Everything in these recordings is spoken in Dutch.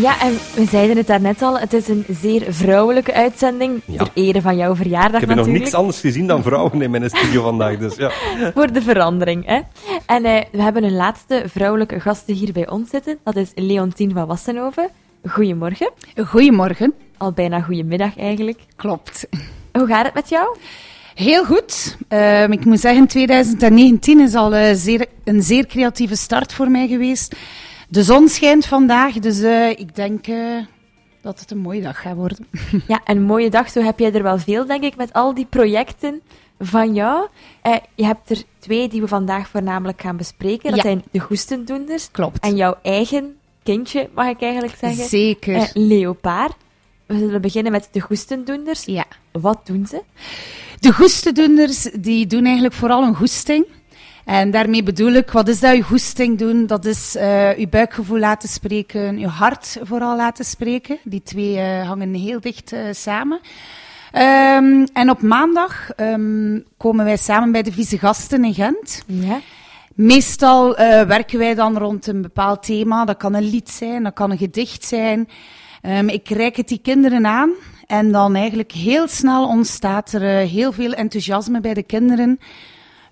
Ja, en we zeiden het daarnet al, het is een zeer vrouwelijke uitzending. Ja. Ter ere van jouw verjaardag Ik heb nog niks anders gezien dan vrouwen in mijn studio vandaag. Dus ja. Voor de verandering, hè. En eh, we hebben een laatste vrouwelijke gasten hier bij ons zitten. Dat is Leontien van Wassenhoven. Goedemorgen. Goedemorgen. Al bijna goedemiddag eigenlijk. Klopt. Hoe gaat het met jou? Heel goed. Ehm, ik moet zeggen, 2019 is al eh, zeer, een zeer creatieve start voor mij geweest. De zon schijnt vandaag, dus eh, ik denk eh, dat het een mooie dag gaat worden. Ja, een mooie dag. Zo heb jij er wel veel, denk ik, met al die projecten van jou. Eh, je hebt er twee die we vandaag voornamelijk gaan bespreken. Dat Ja. zijn de goestendoenders Klopt. en jouw eigen kindje, mag ik eigenlijk zeggen. Zeker. Leopaard. We zullen beginnen met de goestendoenders. ja. Wat doen ze? De goestedoenders, die doen eigenlijk vooral een goesting. En daarmee bedoel ik, wat is dat je goesting doen? Dat is eh je buikgevoel laten spreken, je hart vooral laten spreken. Die twee eh, hangen heel dicht eh, samen. Ehm, en op maandag ehm, komen wij samen bij de Vieze Gasten in Gent. Ja. Meestal eh, werken wij dan rond een bepaald thema. Dat kan een lied zijn, dat kan een gedicht zijn. Ehm, ik reik het die kinderen aan. En dan eigenlijk heel snel ontstaat er heel veel enthousiasme bij de kinderen.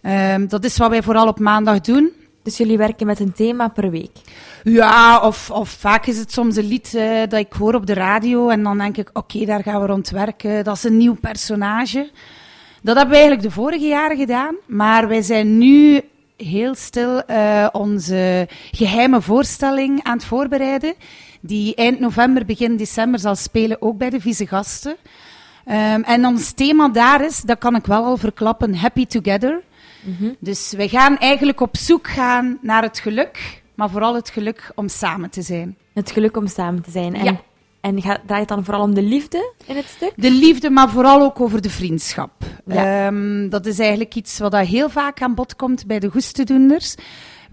Ehm, dat is wat wij vooral op maandag doen. Dus jullie werken met een thema per week. Ja, of, of vaak is het soms een lied eh, dat ik hoor op de radio. En dan denk ik, oké, daar gaan we rond werken. Dat is een nieuw personage. Dat hebben we eigenlijk de vorige jaren gedaan. Maar wij zijn nu heel stil eh, onze geheime voorstelling aan het voorbereiden. Die eind november, begin december zal spelen, ook bij de Vieze Gasten. Ehm, en ons thema daar is, dat kan ik wel al verklappen, Happy Together. Dus wij gaan eigenlijk op zoek gaan naar het geluk, maar vooral het geluk om samen te zijn. Het geluk om samen te zijn. En, Ja. en gaat, draait het dan vooral om de liefde in het stuk? De liefde, maar vooral ook over de vriendschap. Ja. Ehm, dat is eigenlijk iets wat heel vaak aan bod komt bij de goestedoenders.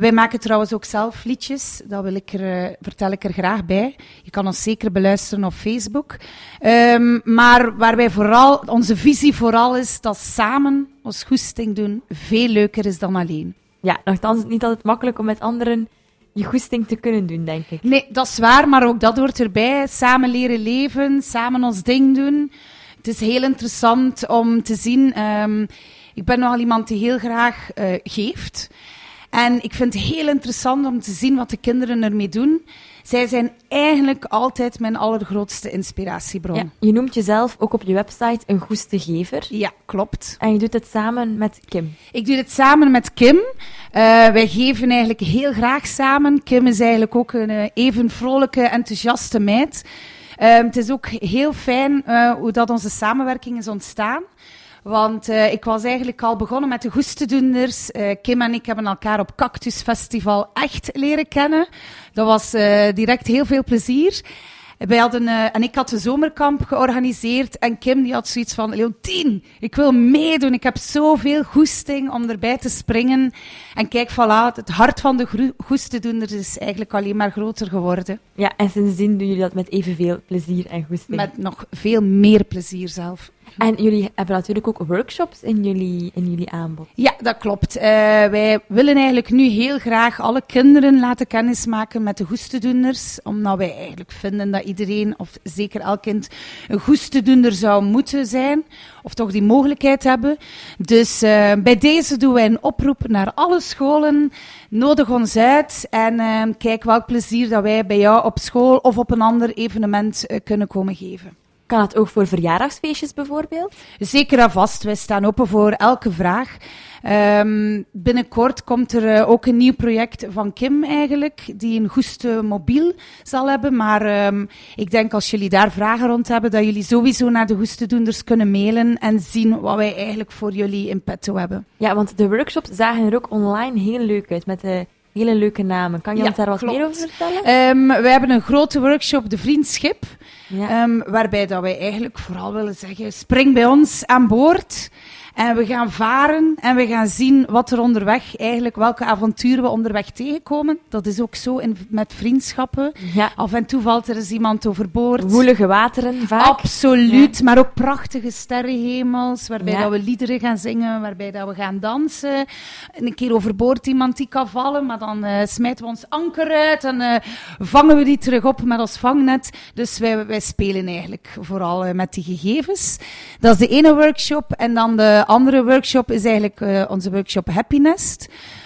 Wij maken trouwens ook zelf liedjes, dat wil ik er, eh, vertel ik er graag bij. Je kan ons zeker beluisteren op Facebook. Ehm, maar waar wij vooral, onze visie vooral is dat samen ons goesting doen veel leuker is dan alleen. Ja, nogthans is het niet altijd makkelijk om met anderen je goesting te kunnen doen, denk ik. Nee, dat is waar, maar ook dat hoort erbij. Samen leren leven, samen ons ding doen. Het is heel interessant om te zien. ehm, ik ben nogal iemand die heel graag eh, geeft. En ik vind het heel interessant om te zien wat de kinderen ermee doen. Zij zijn eigenlijk altijd mijn allergrootste inspiratiebron. Ja, je noemt jezelf ook op je website een goestegever. ja klopt. En je doet het samen met Kim. Ik doe dit samen met Kim. Eh, wij geven eigenlijk heel graag samen. Kim is eigenlijk ook een eh, even vrolijke, enthousiaste meid. Ehm, het is ook heel fijn eh, hoe dat onze samenwerking is ontstaan. Want eh, ik was eigenlijk al begonnen met de goestedoenders. Eh, Kim en ik hebben elkaar op Cactus Festival echt leren kennen. Dat was eh, direct heel veel plezier. Wij hadden, en ik had een zomerkamp georganiseerd. En Kim die had zoiets van: Leontien, ik wil meedoen. Ik heb zoveel goesting om erbij te springen. En kijk, voilà, het hart van de goestedoenders is eigenlijk alleen maar groter geworden. Ja, en sindsdien doen jullie dat met evenveel plezier en goesting. Met nog veel meer plezier zelf. En jullie hebben natuurlijk ook workshops in jullie, in jullie aanbod. Ja, dat klopt. Eh, wij willen eigenlijk nu heel graag alle kinderen laten kennismaken met de goestedoenders. Omdat wij eigenlijk vinden dat iedereen, of zeker elk kind, een goestedoender zou moeten zijn. Of toch die mogelijkheid hebben. Dus eh, bij deze doen wij een oproep naar alle scholen. Nodig ons uit en eh, kijk welk plezier dat wij bij jou op school of op een ander evenement kunnen komen geven. Kan dat ook voor verjaardagsfeestjes bijvoorbeeld? Zeker en vast. Wij staan open voor elke vraag. Ehm, binnenkort komt er eh, ook een nieuw project van Kim eigenlijk, die een goeste mobiel zal hebben. Maar ehm, ik denk als jullie daar vragen rond hebben, dat jullie sowieso naar de goestedoenders kunnen mailen en zien wat wij eigenlijk voor jullie in petto hebben. Ja, want de workshops zagen er ook online heel leuk uit, met de hele leuke namen. Kan je Ja, ons daar wat klopt. meer over vertellen? Ehm, we hebben een grote workshop, de Vriendschip. Ja. Ehm, waarbij dat wij eigenlijk vooral willen zeggen, spring bij ons aan boord. En we gaan varen en we gaan zien wat er onderweg eigenlijk, welke avonturen we onderweg tegenkomen. Dat is ook zo in, met vriendschappen. Ja. Af en toe valt er eens iemand overboord. Woelige wateren vaak. Absoluut, maar ook prachtige sterrenhemels, waarbij Ja. dat we liederen gaan zingen, waarbij dat we gaan dansen. Een keer overboord iemand die kan vallen, maar dan eh, smijten we ons anker uit en eh, vangen we die terug op met ons vangnet. Dus wij, wij spelen eigenlijk vooral eh, met die gegevens. Dat is de ene workshop. En dan de andere workshop is eigenlijk eh, onze workshop Happiness.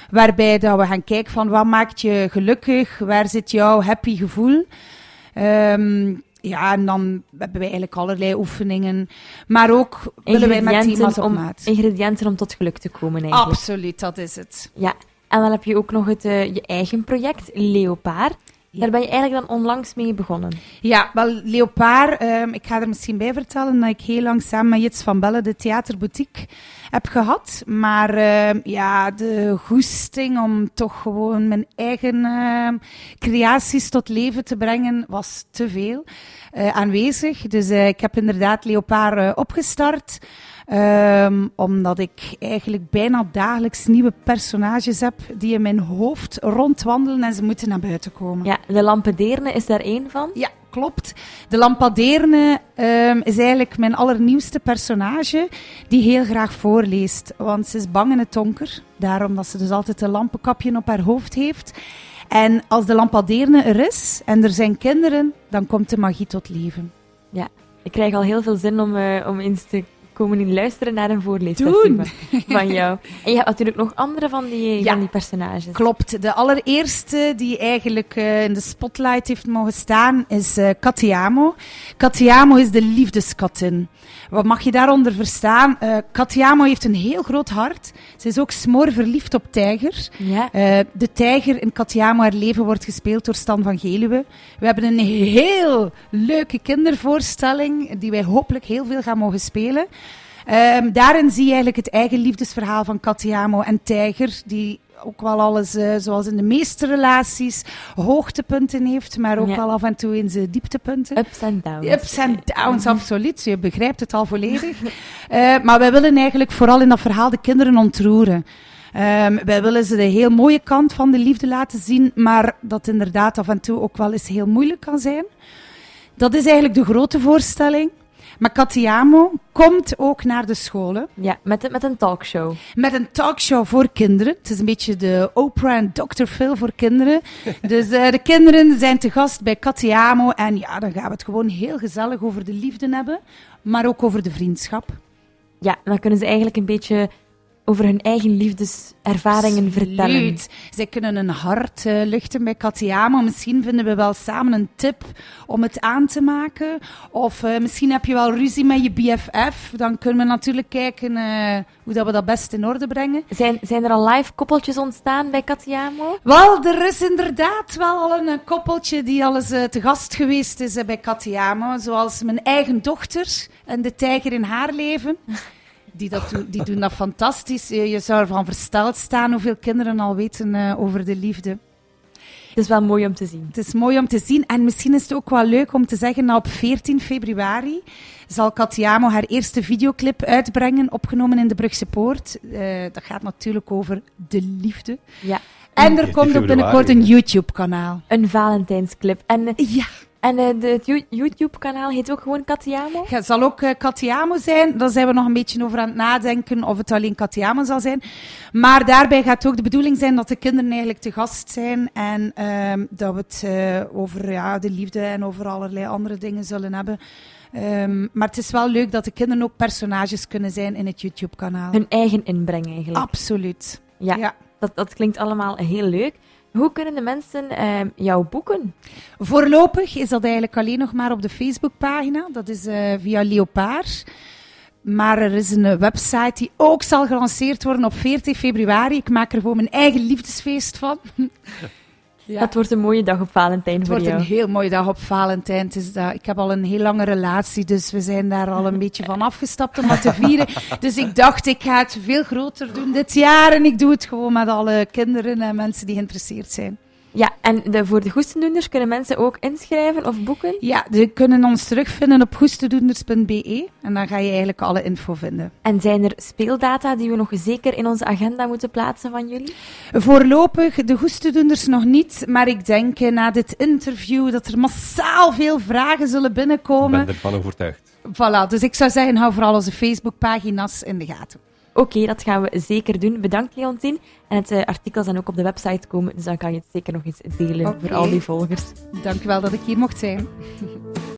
Waarbij dat we gaan kijken van wat maakt je gelukkig, waar zit jouw happy gevoel. Ehm, ja, en dan hebben wij eigenlijk allerlei oefeningen. Maar ook willen wij met thema's op om, maat. ingrediënten om tot geluk te komen eigenlijk. Absoluut, dat is het. Ja. En dan heb je ook nog het, eh, je eigen project, Leopard. Ja. Daar ben je eigenlijk dan onlangs mee begonnen. Ja, wel, Leopard, ehm, ik ga er misschien bij vertellen dat ik heel lang samen met Jits van Bellen de theaterboutique heb gehad. Maar ehm, ja, de goesting om toch gewoon mijn eigen ehm, creaties tot leven te brengen was te veel eh, aanwezig. Dus eh, ik heb inderdaad Leopard eh, opgestart. Ehm, omdat ik eigenlijk bijna dagelijks nieuwe personages heb die in mijn hoofd rondwandelen en ze moeten naar buiten komen. Ja, de Lampedeerne is daar één van. Ja, klopt. De Lampaderne ehm, is eigenlijk mijn allernieuwste personage die heel graag voorleest. Want ze is bang in het donker, daarom dat ze dus altijd een lampenkapje op haar hoofd heeft. En als de Lampaderne er is en er zijn kinderen, dan komt de magie tot leven. Ik krijg al heel veel zin om, eh, om eens te komen in luisteren naar een voorleessessie van, van jou. En je hebt natuurlijk nog andere van die, Ja. van die personages. Klopt. De allereerste die eigenlijk eh, in de spotlight heeft mogen staan is eh Katiamo. Katiamo is de liefdeskattin. Wat mag je daaronder verstaan? Eh Katiamo heeft een heel groot hart. Ze is ook smoor verliefd op Tijger. Ja. De tijger in Katiamo, haar leven wordt gespeeld door Stan van Geluwe. We hebben een heel leuke kindervoorstelling die wij hopelijk heel veel gaan mogen spelen. Ehm, daarin zie je eigenlijk het eigen liefdesverhaal van Katiamo en Tijger, die ook wel alles, eh, zoals in de meeste relaties, hoogtepunten heeft, maar ook Ja. wel af en toe in zijn dieptepunten. Ups en downs. Ups en downs, absoluut. Je begrijpt het al volledig. Eh, maar wij willen eigenlijk vooral in dat verhaal de kinderen ontroeren. Ehm, wij willen ze de heel mooie kant van de liefde laten zien, maar dat inderdaad af en toe ook wel eens heel moeilijk kan zijn. Dat is eigenlijk de grote voorstelling. Maar Katiamo komt ook naar de scholen Ja, met, een- met een talkshow. met een talkshow voor kinderen. Het is een beetje de Oprah en Dr. Phil voor kinderen. dus eh, de kinderen zijn te gast bij Katiamo. En ja, dan gaan we het gewoon heel gezellig over de liefde hebben. Maar ook over de vriendschap. Ja, dan kunnen ze eigenlijk een beetje over hun eigen liefdeservaringen vertellen. Zij kunnen een hart eh, luchten bij Katiamo. Misschien vinden we wel samen een tip om het aan te maken. Of eh, misschien heb je wel ruzie met je BFF. Dan kunnen we natuurlijk kijken eh, hoe dat we dat best in orde brengen. Zijn, zijn er al live koppeltjes ontstaan bij Katiamo? Wel, er is inderdaad wel al een, koppeltje die al eens te gast geweest is bij Katiamo. Zoals mijn eigen dochter en de tijger in haar leven. Die, dat doen, die doen dat fantastisch. Je, je zou ervan versteld staan hoeveel kinderen al weten eh, over de liefde. Het is wel mooi om te zien. Het is mooi om te zien. En misschien is het ook wel leuk om te zeggen dat op 14 februari zal Katiamo haar eerste videoclip uitbrengen, opgenomen in de Brugse Poort. Eh, dat gaat natuurlijk over de liefde. Ja, En er 14 komt ook binnenkort een YouTube-kanaal. een Valentijnsclip. En, eh, Ja, en eh, de, het You- YouTube-kanaal heet ook gewoon Katiamo? het zal ook eh, Katiamo zijn. Daar zijn we nog een beetje over aan het nadenken of het alleen Katiamo zal zijn. Maar daarbij gaat ook de bedoeling zijn dat de kinderen eigenlijk te gast zijn. En ehm, dat we het eh, over ja, de liefde en over allerlei andere dingen zullen hebben. Ehm, maar het is wel leuk dat de kinderen ook personages kunnen zijn in het YouTube-kanaal. Hun eigen inbreng eigenlijk. Absoluut. Ja, ja. Dat, dat klinkt allemaal heel leuk. Hoe kunnen de mensen eh, jou boeken? Voorlopig is dat eigenlijk alleen nog maar op de Facebookpagina. Dat is eh, via Leopard. Maar er is een website die ook zal gelanceerd worden op 14 februari. Ik maak er gewoon mijn eigen liefdesfeest van. Ja. Dat wordt een mooie dag op Valentijn Het voor wordt jou. een heel mooie dag op Valentijn. Het is dat, ik heb al een heel lange relatie, dus we zijn daar al een beetje van afgestapt om dat te vieren. Dus ik dacht, ik ga het veel groter doen dit jaar. En ik doe het gewoon met alle kinderen en mensen die geïnteresseerd zijn. Ja, en de, voor de goestendoenders kunnen mensen ook inschrijven of boeken? Ja, ze kunnen ons terugvinden op goestedoenders.be en dan ga je eigenlijk alle info vinden. En zijn er speeldata die we nog zeker in onze agenda moeten plaatsen van jullie? Voorlopig de goestedoenders nog niet, maar ik denk eh, na dit interview dat er massaal veel vragen zullen Ik binnenkomen. ben ervan overtuigd. Voilà, dus ik zou zeggen, hou vooral onze Facebookpagina's in de gaten. Oké, dat gaan we zeker doen. Bedankt, Leontien. En het eh, artikel zal ook op de website komen, dus dan kan je het zeker nog eens delen voor al die volgers. Dank u wel dat ik hier mocht zijn.